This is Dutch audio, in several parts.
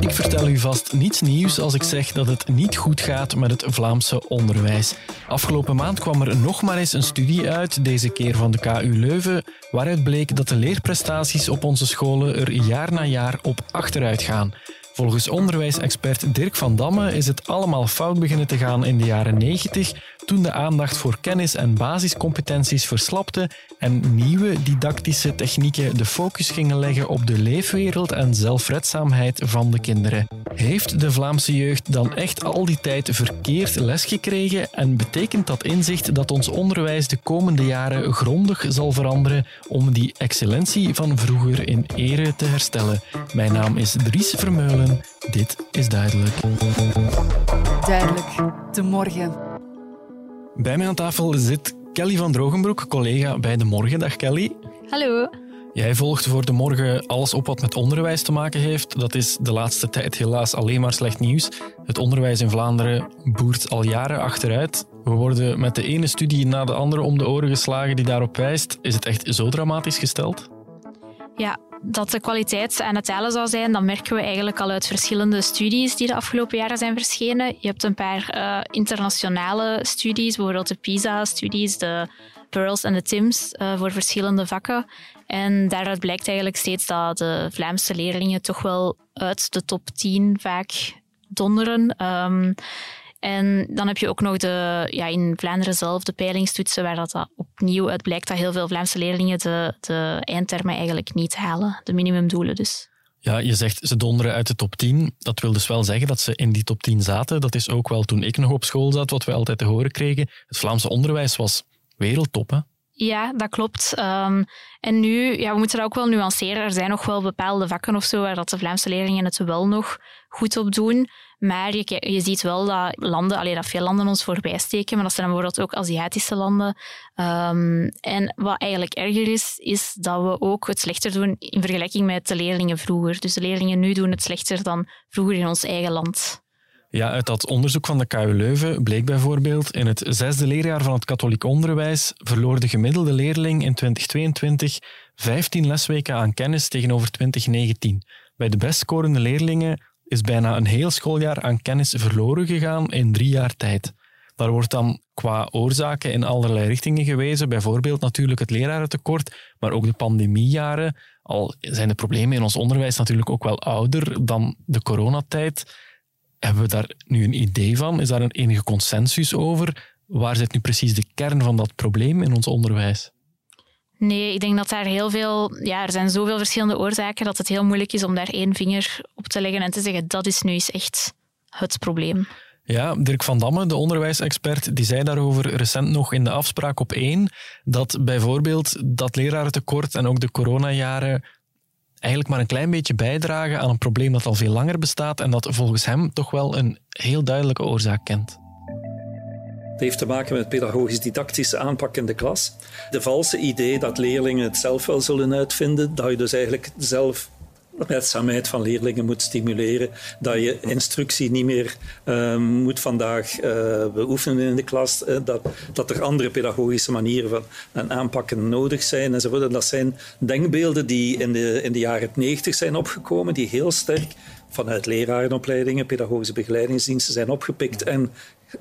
Ik vertel u vast niets nieuws als ik zeg dat het niet goed gaat met het Vlaamse onderwijs. Afgelopen maand kwam er nog maar eens een studie uit, deze keer van de KU Leuven, waaruit bleek dat de leerprestaties op onze scholen er jaar na jaar op achteruit gaan. Volgens onderwijsexpert Dirk van Damme is het allemaal fout beginnen te gaan in de jaren 90, toen de aandacht voor kennis en basiscompetenties verslapte en nieuwe didactische technieken de focus gingen leggen op de leefwereld en zelfredzaamheid van de kinderen. Heeft de Vlaamse jeugd dan echt al die tijd verkeerd les gekregen en betekent dat inzicht dat ons onderwijs de komende jaren grondig zal veranderen om die excellentie van vroeger in ere te herstellen? Mijn naam is Dries Vermeulen. Dit is duidelijk. Duidelijk, de morgen. Bij mij aan tafel zit Kelly van Drogenbroek, collega bij De Morgen. Dag Kelly. Hallo. Jij volgt voor De Morgen alles op wat met onderwijs te maken heeft. Dat is de laatste tijd helaas alleen maar slecht nieuws. Het onderwijs in Vlaanderen boert al jaren achteruit. We worden met de ene studie na de andere om de oren geslagen die daarop wijst. Is het echt zo dramatisch gesteld? Ja, dat de kwaliteit aan het dalen zou zijn, dat merken we eigenlijk al uit verschillende studies die de afgelopen jaren zijn verschenen. Je hebt een paar uh, internationale studies, bijvoorbeeld de PISA-studies, de Pearls en de TIMS uh, voor verschillende vakken. En daaruit blijkt eigenlijk steeds dat de Vlaamse leerlingen toch wel uit de top 10 vaak donderen. Um, en dan heb je ook nog de, ja, in Vlaanderen zelf de peilingstoetsen, waar dat opnieuw uit blijkt dat heel veel Vlaamse leerlingen de, de eindtermen eigenlijk niet halen, de minimumdoelen dus. Ja, je zegt ze donderen uit de top 10. Dat wil dus wel zeggen dat ze in die top 10 zaten. Dat is ook wel toen ik nog op school zat, wat we altijd te horen kregen. Het Vlaamse onderwijs was wereldtop, hè? Ja, dat klopt. Um, en nu, ja, we moeten dat ook wel nuanceren. Er zijn nog wel bepaalde vakken of zo waar dat de Vlaamse leerlingen het wel nog goed op doen. Maar je, je ziet wel dat landen, alleen dat veel landen ons voorbij steken, maar dat zijn bijvoorbeeld ook Aziatische landen. Um, en wat eigenlijk erger is, is dat we ook het slechter doen in vergelijking met de leerlingen vroeger. Dus de leerlingen nu doen het slechter dan vroeger in ons eigen land. Ja, uit dat onderzoek van de KU Leuven bleek bijvoorbeeld in het zesde leerjaar van het katholiek onderwijs verloor de gemiddelde leerling in 2022 15 lesweken aan kennis tegenover 2019. Bij de best scorende leerlingen is bijna een heel schooljaar aan kennis verloren gegaan in drie jaar tijd. Daar wordt dan qua oorzaken in allerlei richtingen gewezen, bijvoorbeeld natuurlijk het lerarentekort, maar ook de pandemiejaren. Al zijn de problemen in ons onderwijs natuurlijk ook wel ouder dan de coronatijd. Hebben we daar nu een idee van? Is daar een enige consensus over? Waar zit nu precies de kern van dat probleem in ons onderwijs? Nee, ik denk dat daar heel veel... Ja, er zijn zoveel verschillende oorzaken dat het heel moeilijk is om daar één vinger op te leggen en te zeggen dat is nu eens echt het probleem. Ja, Dirk van Damme, de onderwijsexpert, die zei daarover recent nog in de afspraak op één dat bijvoorbeeld dat lerarentekort en ook de coronajaren eigenlijk maar een klein beetje bijdragen aan een probleem dat al veel langer bestaat en dat volgens hem toch wel een heel duidelijke oorzaak kent. Het heeft te maken met pedagogisch-didactische aanpak in de klas. De valse idee dat leerlingen het zelf wel zullen uitvinden, dat je dus eigenlijk zelf redzaamheid van leerlingen moet stimuleren, dat je instructie niet meer uh, moet vandaag uh, beoefenen in de klas, uh, dat, dat er andere pedagogische manieren van en aanpakken nodig zijn enzovoort. En dat zijn denkbeelden die in de, in de jaren 90 zijn opgekomen, die heel sterk vanuit lerarenopleidingen, pedagogische begeleidingsdiensten zijn opgepikt en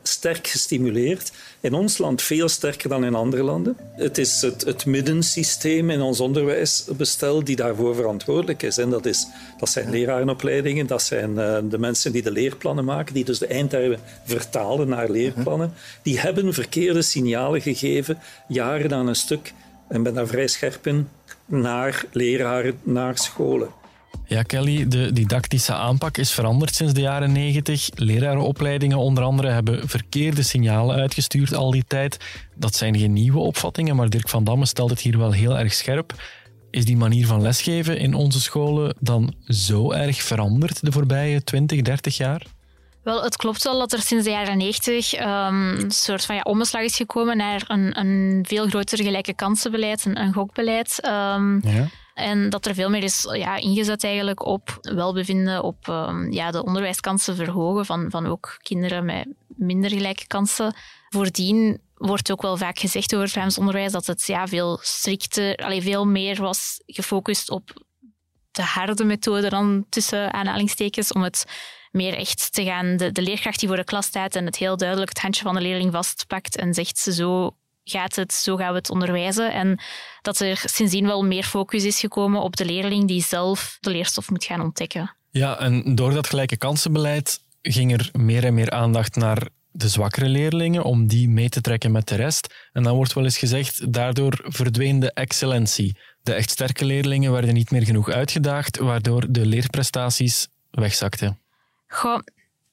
sterk gestimuleerd. In ons land veel sterker dan in andere landen. Het is het, het middensysteem in ons onderwijsbestel die daarvoor verantwoordelijk is. En dat, is, dat zijn lerarenopleidingen, dat zijn uh, de mensen die de leerplannen maken, die dus de eindtermen vertalen naar leerplannen. Die hebben verkeerde signalen gegeven, jaren aan een stuk, en ben daar vrij scherp in, naar leraren, naar scholen. Ja, Kelly, de didactische aanpak is veranderd sinds de jaren 90. Lerarenopleidingen onder andere hebben verkeerde signalen uitgestuurd al die tijd. Dat zijn geen nieuwe opvattingen, maar Dirk van Damme stelt het hier wel heel erg scherp. Is die manier van lesgeven in onze scholen dan zo erg veranderd de voorbije 20, 30 jaar? Wel, het klopt wel dat er sinds de jaren 90 um, een soort van ja, omslag is gekomen naar een, een veel groter gelijke kansenbeleid, een, een gokbeleid. Um, ja. En dat er veel meer is ja, ingezet eigenlijk op welbevinden, op um, ja, de onderwijskansen verhogen van, van ook kinderen met minder gelijke kansen. Voordien wordt ook wel vaak gezegd over het Vlaams onderwijs dat het ja, veel strikter, allee, veel meer was gefocust op de harde methode dan tussen aanhalingstekens, om het meer echt te gaan, de, leerkracht die voor de klas staat en het heel duidelijk het handje van de leerling vastpakt en zegt zo gaat het, zo gaan we het onderwijzen. En dat er sindsdien wel meer focus is gekomen op de leerling die zelf de leerstof moet gaan ontdekken. Ja, en door dat gelijke kansenbeleid ging er meer en meer aandacht naar de zwakkere leerlingen, om die mee te trekken met de rest. En dan wordt wel eens gezegd, daardoor verdween de excellentie. De echt sterke leerlingen werden niet meer genoeg uitgedaagd, waardoor de leerprestaties wegzakten. Goh,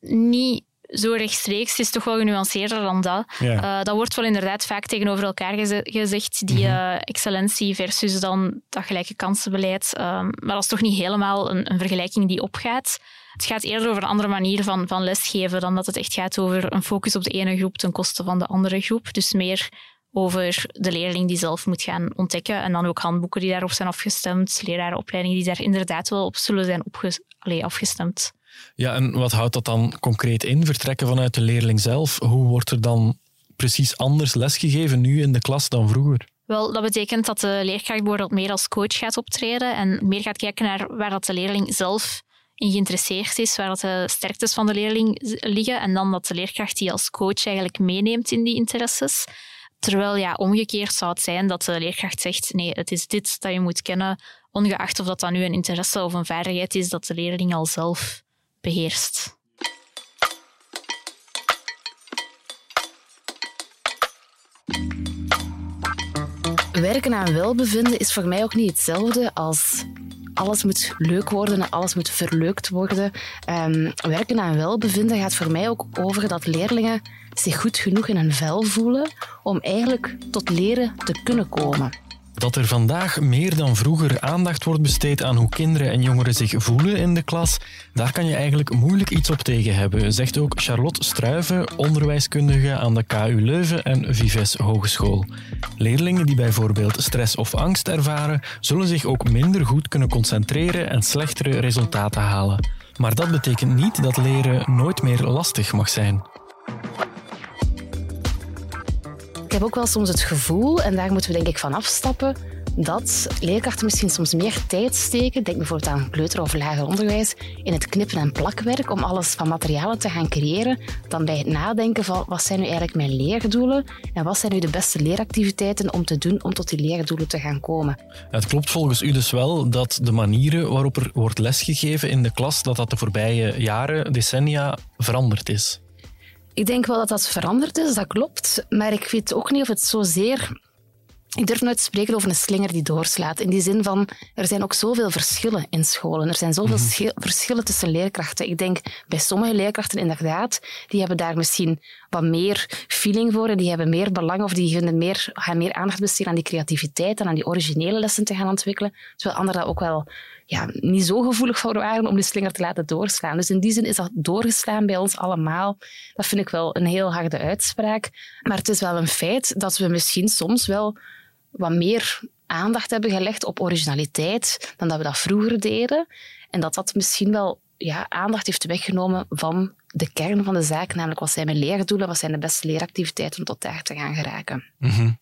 niet zo rechtstreeks. Is toch wel genuanceerder dan dat. Ja. Uh, dat wordt wel inderdaad vaak tegenover elkaar geze gezegd, die uh, excellentie versus dan dat gelijke kansenbeleid. Uh, maar dat is toch niet helemaal een, een, vergelijking die opgaat. Het gaat eerder over een andere manier van, van lesgeven dan dat het echt gaat over een focus op de ene groep ten koste van de andere groep. Dus meer over de leerling die zelf moet gaan ontdekken. En dan ook handboeken die daarop zijn afgestemd, lerarenopleidingen die daar inderdaad wel op zullen zijn Allee, afgestemd. Ja, en wat houdt dat dan concreet in? Vertrekken vanuit de leerling zelf? Hoe wordt er dan precies anders lesgegeven nu in de klas dan vroeger? Wel, dat betekent dat de leerkracht bijvoorbeeld meer als coach gaat optreden en meer gaat kijken naar waar dat de leerling zelf in geïnteresseerd is, waar dat de sterktes van de leerling liggen en dan dat de leerkracht die als coach eigenlijk meeneemt in die interesses. Terwijl ja, omgekeerd zou het zijn dat de leerkracht zegt nee, het is dit dat je moet kennen, ongeacht of dat dan nu een interesse of een vaardigheid is dat de leerling al zelf beheerst. Werken aan welbevinden is voor mij ook niet hetzelfde als alles moet leuk worden en alles moet verleukt worden. Um, werken aan welbevinden gaat voor mij ook over dat leerlingen zich goed genoeg in hun vel voelen om eigenlijk tot leren te kunnen komen. Dat er vandaag meer dan vroeger aandacht wordt besteed aan hoe kinderen en jongeren zich voelen in de klas, daar kan je eigenlijk moeilijk iets op tegen hebben, zegt ook Charlotte Struiven, onderwijskundige aan de KU Leuven en Vives Hogeschool. Leerlingen die bijvoorbeeld stress of angst ervaren, zullen zich ook minder goed kunnen concentreren en slechtere resultaten halen. Maar dat betekent niet dat leren nooit meer lastig mag zijn. Ik heb ook wel soms het gevoel, en daar moeten we denk ik van afstappen, dat leerkrachten misschien soms meer tijd steken, denk bijvoorbeeld aan kleuter- of lager onderwijs, in het knippen en plakwerk om alles van materialen te gaan creëren, dan bij het nadenken van wat zijn nu eigenlijk mijn leerdoelen en wat zijn nu de beste leeractiviteiten om te doen om tot die leerdoelen te gaan komen. Het klopt volgens u dus wel dat de manieren waarop er wordt lesgegeven in de klas, dat dat de voorbije jaren, decennia veranderd is. Ik denk wel dat dat veranderd is, dat klopt. Maar ik weet ook niet of het zozeer ik durf nooit te spreken over een slinger die doorslaat. In die zin van, er zijn ook zoveel verschillen in scholen. Er zijn zoveel mm verschillen tussen leerkrachten. Ik denk bij sommige leerkrachten inderdaad, die hebben daar misschien wat meer feeling voor. Die hebben meer belang of die vinden meer, gaan meer aandacht besteden aan die creativiteit en aan die originele lessen te gaan ontwikkelen. Terwijl anderen dat ook wel ja, niet zo gevoelig voor waren om die slinger te laten doorslaan. Dus in die zin is dat doorgeslaan bij ons allemaal. Dat vind ik wel een heel harde uitspraak. Maar het is wel een feit dat we misschien soms wel wat meer aandacht hebben gelegd op originaliteit dan dat we dat vroeger deden. En dat dat misschien wel ja, aandacht heeft weggenomen van de kern van de zaak, namelijk wat zijn mijn leerdoelen, wat zijn de beste leeractiviteiten om tot daar te gaan geraken. Mm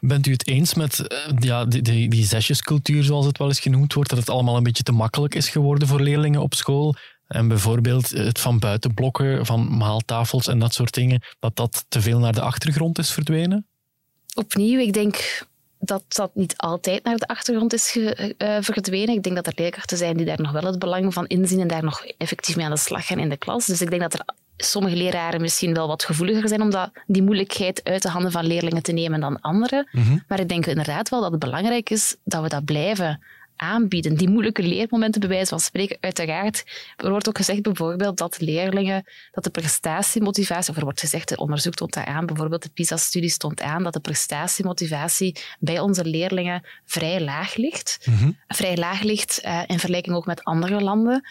Bent u het eens met uh, ja, die, die, die zesjescultuur, zoals het wel eens genoemd wordt, dat het allemaal een beetje te makkelijk is geworden voor leerlingen op school? En bijvoorbeeld het van buitenblokken, van maaltafels en dat soort dingen, dat dat te veel naar de achtergrond is verdwenen? Opnieuw, ik denk dat dat niet altijd naar de achtergrond is ge, uh, verdwenen. Ik denk dat er leerkrachten zijn die daar nog wel het belang van inzien en daar nog effectief mee aan de slag gaan in de klas. Dus ik denk dat er sommige leraren misschien wel wat gevoeliger zijn om dat, die moeilijkheid uit de handen van leerlingen te nemen dan anderen. Mhm. Maar ik denk inderdaad wel dat het belangrijk is dat we dat blijven aanbieden. Die moeilijke leermomenten, bij wijze van spreken, uiteraard. Er wordt ook gezegd bijvoorbeeld dat leerlingen, dat de prestatiemotivatie, of er wordt gezegd, het onderzoek toont dat aan, bijvoorbeeld de PISA-studie stond aan, dat de prestatiemotivatie bij onze leerlingen vrij laag ligt. Mhm. Vrij laag ligt uh, in vergelijking ook met andere landen.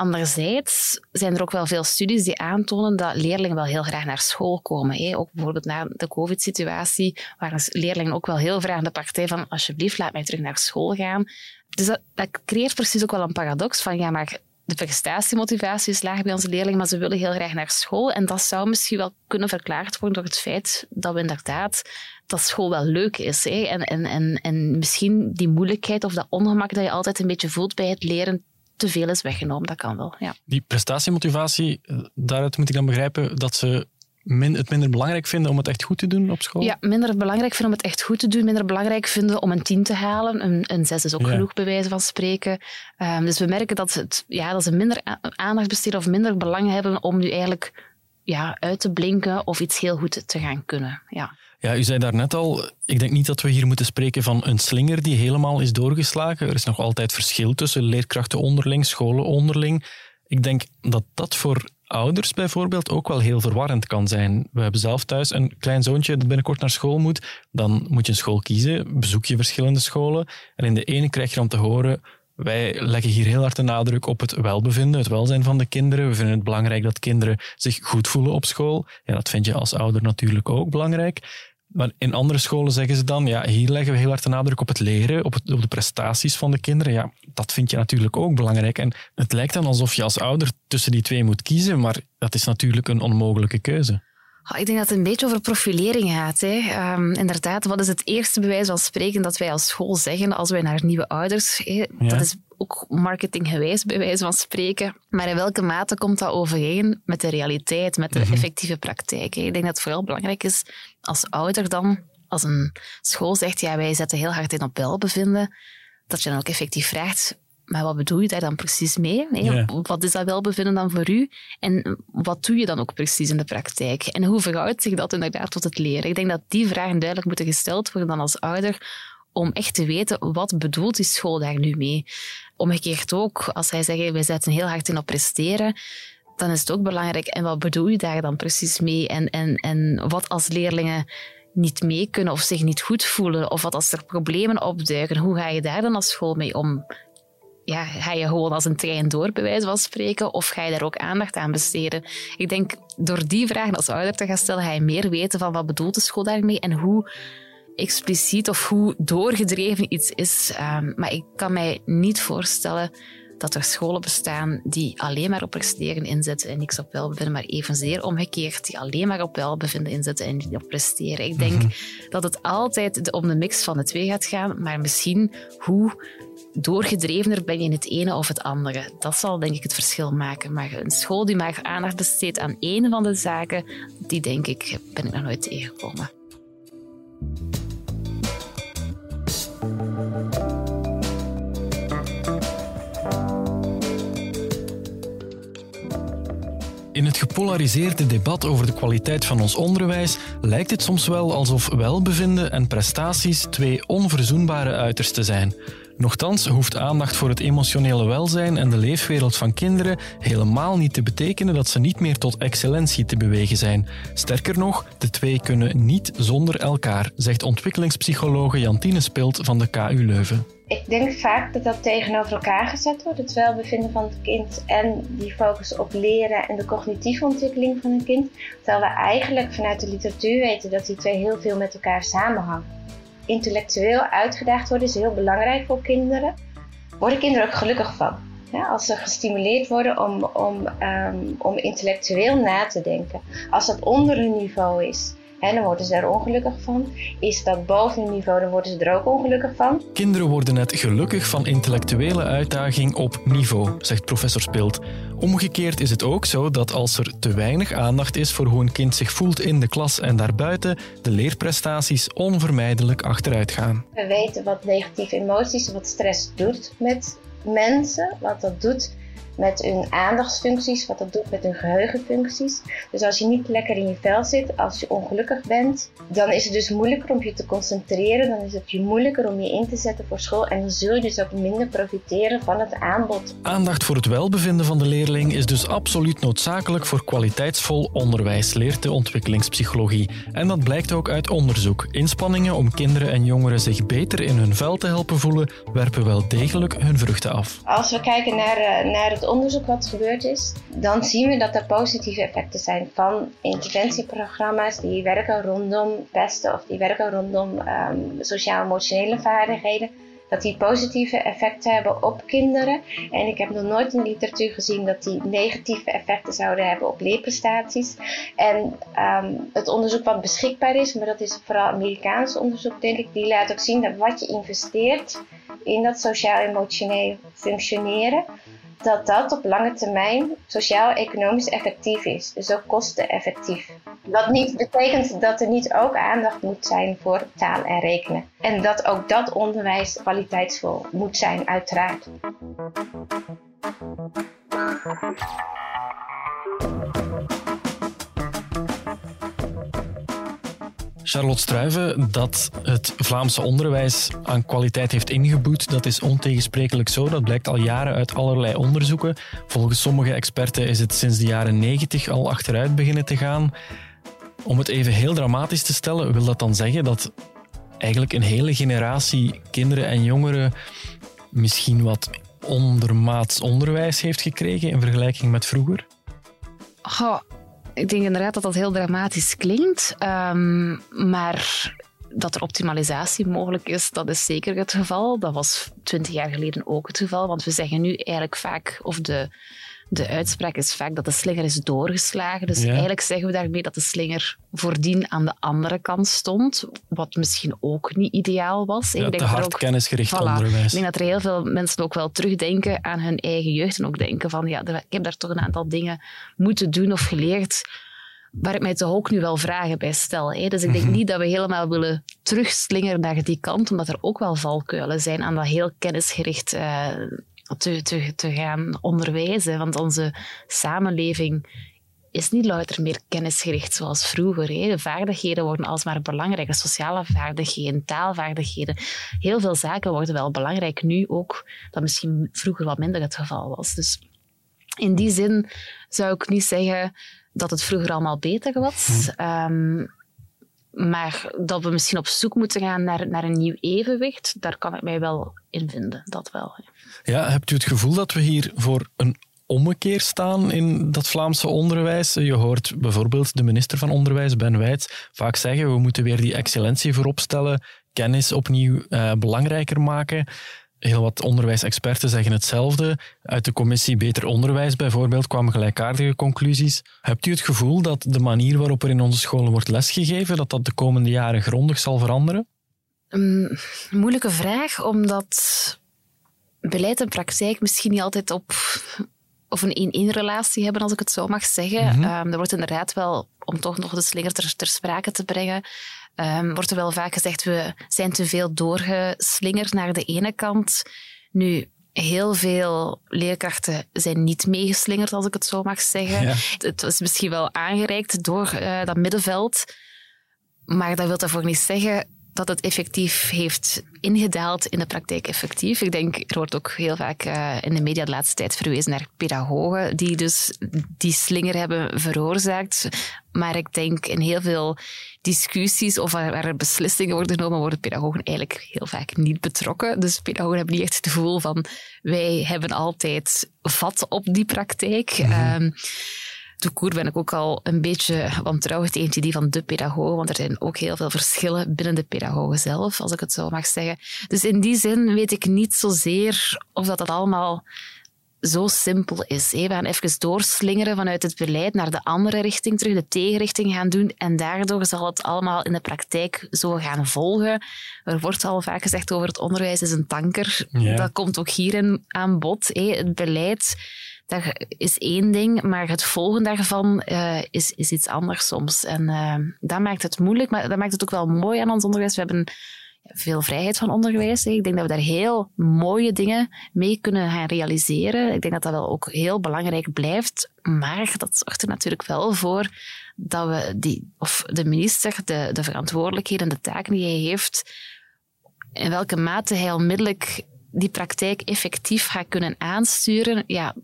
Anderzijds zijn er ook wel veel studies die aantonen dat leerlingen wel heel graag naar school komen. Hè. Ook bijvoorbeeld na de COVID-situatie waren leerlingen ook wel heel graag de partij van alsjeblieft, laat mij terug naar school gaan. Dus dat, creëert precies ook wel een paradox van ja, maar de prestatiemotivatie is laag bij onze leerlingen, maar ze willen heel graag naar school. En dat zou misschien wel kunnen verklaard worden door het feit dat we inderdaad dat school wel leuk is. Hè? En, en, en, en misschien die moeilijkheid of dat ongemak dat je altijd een beetje voelt bij het leren te veel is weggenomen. Dat kan wel, ja. Die prestatiemotivatie, eh, daaruit moet ik dan begrijpen dat ze min, het minder belangrijk vinden om het echt goed te doen op school? Ja, minder belangrijk vinden om het echt goed te doen. Minder belangrijk vinden om een tien te halen. Een, een zes is ook genoeg, bij wijze van spreken. Um, dus we merken dat, het, ja, dat ze minder aandacht besteden of minder belang hebben om nu eigenlijk ja, uit te blinken of iets heel goed te gaan kunnen. Ja. Ja, u zei daarnet al, ik denk niet dat we hier moeten spreken van een slinger die helemaal is doorgeslagen. Er is nog altijd verschil tussen leerkrachten onderling, scholen onderling. Ik denk dat dat voor ouders bijvoorbeeld ook wel heel verwarrend kan zijn. We hebben zelf thuis een klein zoontje dat binnenkort naar school moet. Dan moet je een school kiezen, bezoek je verschillende scholen. En in de ene krijg je dan te horen, wij leggen hier heel hard de nadruk op het welbevinden, het welzijn van de kinderen. We vinden het belangrijk dat kinderen zich goed voelen op school. Ja, dat vind je als ouder natuurlijk ook belangrijk. Maar in andere scholen zeggen ze dan, ja, hier leggen we heel hard de nadruk op het leren, op, op de prestaties van de kinderen. Ja, dat vind je natuurlijk ook belangrijk. En het lijkt dan alsof je als ouder tussen die twee moet kiezen, maar dat is natuurlijk een onmogelijke keuze. Oh, ik denk dat het een beetje over profilering gaat. Hè. Um, inderdaad, wat is het eerste bewijs van spreken dat wij als school zeggen als wij naar nieuwe ouders... Hè, Dat is ook marketinggewijs, bij wijze van spreken. Maar in welke mate komt dat overeen met de realiteit, met de mhm. effectieve praktijk? Ik denk dat het vooral belangrijk is als ouder dan, als een school zegt, ja, wij zetten heel hard in op welbevinden, dat je dan ook effectief vraagt, maar wat bedoel je daar dan precies mee? Wat is dat welbevinden dan voor u? En wat doe je dan ook precies in de praktijk? En hoe verhoudt zich dat inderdaad tot het leren? Ik denk dat die vragen duidelijk moeten gesteld worden dan als ouder, om echt te weten wat bedoelt die school daar nu mee. Omgekeerd ook, als hij zegt, wij zetten heel hard in op presteren, dan is het ook belangrijk. En wat bedoel je daar dan precies mee? En, en, en wat als leerlingen niet mee kunnen of zich niet goed voelen? Of wat als er problemen opduiken? Hoe ga je daar dan als school mee om? Ja, ga je gewoon als een trein door, bij van spreken? Of ga je daar ook aandacht aan besteden? Ik denk, door die vragen als ouder te gaan stellen, ga je meer weten van wat bedoelt de school daarmee en hoe expliciet of hoe doorgedreven iets is. Um, maar ik kan mij niet voorstellen dat er scholen bestaan die alleen maar op presteren inzetten en niks op welbevinden, maar evenzeer omgekeerd, die alleen maar op welbevinden inzetten en niet op presteren. Ik denk mhm. dat het altijd om de mix van de twee gaat gaan, maar misschien hoe doorgedrevener ben je in het ene of het andere. Dat zal denk ik het verschil maken. Maar een school die maar aandacht besteedt aan één van de zaken, die denk ik, ben ik nog nooit tegengekomen. In het gepolariseerde debat over de kwaliteit van ons onderwijs lijkt het soms wel alsof welbevinden en prestaties twee onverzoenbare uitersten zijn. Nochtans hoeft aandacht voor het emotionele welzijn en de leefwereld van kinderen helemaal niet te betekenen dat ze niet meer tot excellentie te bewegen zijn. Sterker nog, de twee kunnen niet zonder elkaar, zegt ontwikkelingspsychologe Jantine Spilt van de KU Leuven. Ik denk vaak dat dat tegenover elkaar gezet wordt, het welbevinden van het kind en die focus op leren en de cognitieve ontwikkeling van een kind. Terwijl we eigenlijk vanuit de literatuur weten dat die twee heel veel met elkaar samenhangen intellectueel uitgedaagd worden is heel belangrijk voor kinderen. Worden kinderen ook gelukkig van. Als ze gestimuleerd worden om, om, um, om intellectueel na te denken. Als dat onder hun niveau is, en dan worden ze er ongelukkig van. Is dat boven hun niveau, dan worden ze er ook ongelukkig van. Kinderen worden net gelukkig van intellectuele uitdaging op niveau, zegt professor Spilt. Omgekeerd is het ook zo dat als er te weinig aandacht is voor hoe een kind zich voelt in de klas en daarbuiten, de leerprestaties onvermijdelijk achteruit gaan. We weten wat negatieve emoties, wat stress doet met mensen, wat dat doet met hun aandachtsfuncties, wat dat doet met hun geheugenfuncties. Dus als je niet lekker in je vel zit, als je ongelukkig bent, dan is het dus moeilijker om je te concentreren. Dan is het je moeilijker om je in te zetten voor school en dan zul je dus ook minder profiteren van het aanbod. Aandacht voor het welbevinden van de leerling is dus absoluut noodzakelijk voor kwaliteitsvol onderwijs, leert de ontwikkelingspsychologie. En dat blijkt ook uit onderzoek. Inspanningen om kinderen en jongeren zich beter in hun vel te helpen voelen, werpen wel degelijk hun vruchten af. Als we kijken naar, eh, naar het onderzoek wat gebeurd is, dan zien we dat er positieve effecten zijn van interventieprogramma's die werken rondom pesten of die werken rondom um, sociaal-emotionele vaardigheden. dat die positieve effecten hebben op kinderen. En ik heb nog nooit in de literatuur gezien dat die negatieve effecten zouden hebben op leerprestaties. En ehm, het onderzoek wat beschikbaar is, maar dat is vooral Amerikaans onderzoek, denk ik, die laat ook zien dat wat je investeert in dat sociaal-emotioneel functioneren, dat dat op lange termijn sociaal-economisch effectief is, dus ook kosteneffectief. Wat niet betekent dat er niet ook aandacht moet zijn voor taal en rekenen. En dat ook dat onderwijs kwaliteitsvol moet zijn, uiteraard. Charlotte Struiven, dat het Vlaamse onderwijs aan kwaliteit heeft ingeboet, dat is ontegensprekelijk zo. Dat blijkt al jaren uit allerlei onderzoeken. Volgens sommige experten is het sinds de jaren 90 al achteruit beginnen te gaan. Om het even heel dramatisch te stellen, wil dat dan zeggen dat eigenlijk een hele generatie kinderen en jongeren misschien wat ondermaats onderwijs heeft gekregen in vergelijking met vroeger? Goh, ik denk inderdaad dat dat heel dramatisch klinkt. Um, maar dat er optimalisatie mogelijk is, dat is zeker het geval. Dat was twintig jaar geleden ook het geval. Want we zeggen nu eigenlijk vaak, of de de uitspraak is vaak dat de slinger is doorgeslagen. Dus eigenlijk zeggen we daarmee dat de slinger voordien aan de andere kant stond. Wat misschien ook niet ideaal was. Ja, ik denk te hard ook, kennisgericht onderwijs. Ik denk dat er heel veel mensen ook wel terugdenken aan hun eigen jeugd. En ook denken van, ja, ik heb daar toch een aantal dingen moeten doen of geleerd waar ik mij toch ook nu wel vragen bij stel. Hè. Dus ik denk mhm. niet dat we helemaal willen terugslingeren naar die kant, omdat er ook wel valkuilen zijn aan dat heel kennisgericht uh, te, te, te gaan onderwijzen. Want onze samenleving is niet louter meer kennisgericht zoals vroeger. Hè. De vaardigheden worden alsmaar belangrijker. Sociale vaardigheden, taalvaardigheden. Heel veel zaken worden wel belangrijk nu ook, dat misschien vroeger wat minder het geval was. Dus in die zin zou ik niet zeggen dat het vroeger allemaal beter was. Hm. Ehm, maar dat we misschien op zoek moeten gaan naar, naar een nieuw evenwicht, daar kan ik mij wel in vinden. Dat wel. Ja, hebt u het gevoel dat we hier voor een ommekeer staan in dat Vlaamse onderwijs? Je hoort bijvoorbeeld de minister van Onderwijs, Ben Wijts, vaak zeggen we moeten weer die excellentie voorop stellen, kennis opnieuw eh, belangrijker maken. Heel wat onderwijsexperten zeggen hetzelfde. Uit de commissie Beter Onderwijs bijvoorbeeld kwamen gelijkaardige conclusies. Hebt u het gevoel dat de manier waarop er in onze scholen wordt lesgegeven, dat dat de komende jaren grondig zal veranderen? Een moeilijke vraag, omdat beleid en praktijk misschien niet altijd op of een één-één relatie hebben, als ik het zo mag zeggen. Mhm. Ehm, er wordt inderdaad wel, om toch nog de slinger ter, ter sprake te brengen, um, wordt er wel vaak gezegd, we zijn te veel doorgeslingerd naar de ene kant. Nu, heel veel leerkrachten zijn niet meegeslingerd, als ik het zo mag zeggen. Het is misschien wel aangereikt door uh, dat middenveld, maar dat wil daarvoor niet zeggen dat het effectief heeft ingedaald in de praktijk effectief. Ik denk, er wordt ook heel vaak uh, in de media de laatste tijd verwezen naar pedagogen die dus die slinger hebben veroorzaakt. Maar ik denk in heel veel discussies of waar, waar er beslissingen worden genomen, worden pedagogen eigenlijk heel vaak niet betrokken. Dus pedagogen hebben niet echt het gevoel van wij hebben altijd vat op die praktijk. Mm Toekoer ben ik ook al een beetje wantrouwig tegen die van de pedagoog, want er zijn ook heel veel verschillen binnen de pedagogen zelf, als ik het zo mag zeggen. Dus in die zin weet ik niet zozeer of dat, dat allemaal zo simpel is. We gaan even doorslingeren vanuit het beleid naar de andere richting terug, de tegenrichting gaan doen en daardoor zal het allemaal in de praktijk zo gaan volgen. Er wordt al vaak gezegd over het onderwijs is een tanker. Dat komt ook hierin aan bod. Het beleid dat is één ding, maar het volgen daarvan uh, is, is iets anders soms. En uh, dat maakt het moeilijk, maar dat maakt het ook wel mooi aan ons onderwijs. We hebben veel vrijheid van onderwijs. Ik denk dat we daar heel mooie dingen mee kunnen gaan realiseren. Ik denk dat dat wel ook heel belangrijk blijft. Maar dat zorgt er natuurlijk wel voor dat we die, of de minister de, de verantwoordelijkheden en de taken die hij heeft, in welke mate hij onmiddellijk die praktijk effectief gaat kunnen aansturen, ja,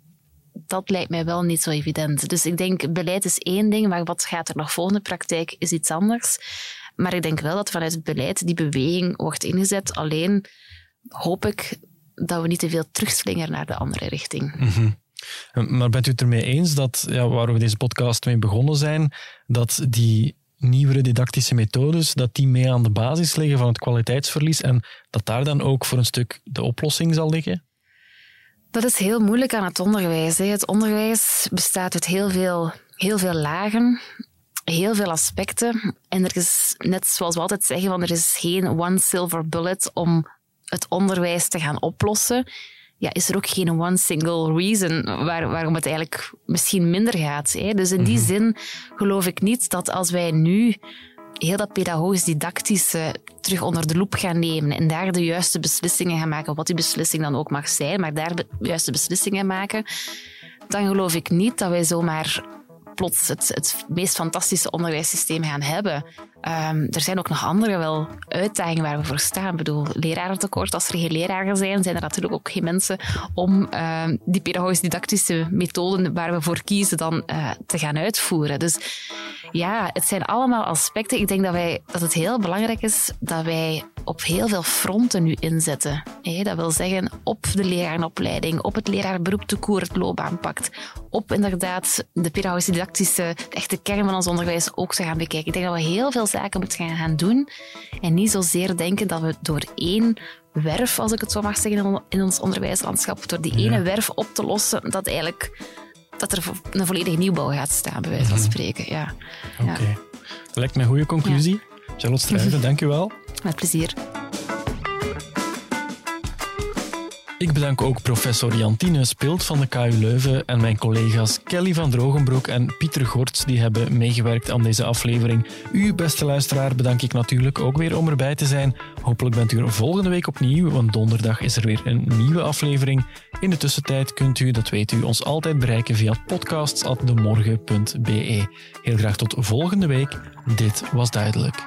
dat lijkt mij wel niet zo evident. Dus ik denk, beleid is één ding, maar wat gaat er nog volgende praktijk is iets anders. Maar ik denk wel dat vanuit het beleid die beweging wordt ingezet. Alleen hoop ik dat we niet te veel terugslingeren naar de andere richting. Mhm. Maar bent u het ermee eens dat, ja, waar we deze podcast mee begonnen zijn, dat die nieuwere didactische methodes, dat die mee aan de basis liggen van het kwaliteitsverlies en dat daar dan ook voor een stuk de oplossing zal liggen? Dat is heel moeilijk aan het onderwijs. Het onderwijs bestaat uit heel veel, heel veel lagen, heel veel aspecten. En er is, net zoals we altijd zeggen, van er is geen one silver bullet om het onderwijs te gaan oplossen. Ja, is er ook geen one single reason waar, waarom het eigenlijk misschien minder gaat. Hè? Dus in die mhm. zin geloof ik niet dat als wij nu heel dat pedagogisch-didactische terug onder de loep gaan nemen en daar de juiste beslissingen gaan maken, wat die beslissing dan ook mag zijn, maar daar de juiste beslissingen maken, dan geloof ik niet dat wij zomaar plots het, het meest fantastische onderwijssysteem gaan hebben. Um, er zijn ook nog andere wel uitdagingen waar we voor staan. Ik bedoel, lerarentekort. Als er geen leraren zijn, zijn er natuurlijk ook geen mensen om uh, die pedagogisch-didactische methoden waar we voor kiezen dan uh, te gaan uitvoeren. Dus ja, het zijn allemaal aspecten. Ik denk dat, wij, dat het heel belangrijk is dat wij op heel veel fronten nu inzetten. dat wil zeggen op de lerarenopleiding, op het leraarberoep te koer, het loopbaanpact, op inderdaad de pedagogisch-didactische, de echte kern van ons onderwijs ook te gaan bekijken. Ik denk dat we heel veel zaken moeten gaan doen en niet zozeer denken dat we door één werf, als ik het zo mag zeggen, in ons onderwijslandschap, door die ene werf op te lossen, dat eigenlijk dat er een volledige nieuwbouw gaat staan, bij wijze van mhm. spreken. Ja. Oké. Dat lijkt me een goede conclusie. Ja. Charlotte Strijven, dank u wel. Met plezier. Ik bedank ook professor Jantine Spilt van de KU Leuven en mijn collega's Kelly van Drogenbroek en Pieter Gorts die hebben meegewerkt aan deze aflevering. U, beste luisteraar, bedank ik natuurlijk ook weer om erbij te zijn. Hopelijk bent u er volgende week opnieuw, want donderdag is er weer een nieuwe aflevering. In de tussentijd kunt u, dat weet u, ons altijd bereiken via podcasts.demorgen.be. Heel graag tot volgende week. Dit was duidelijk.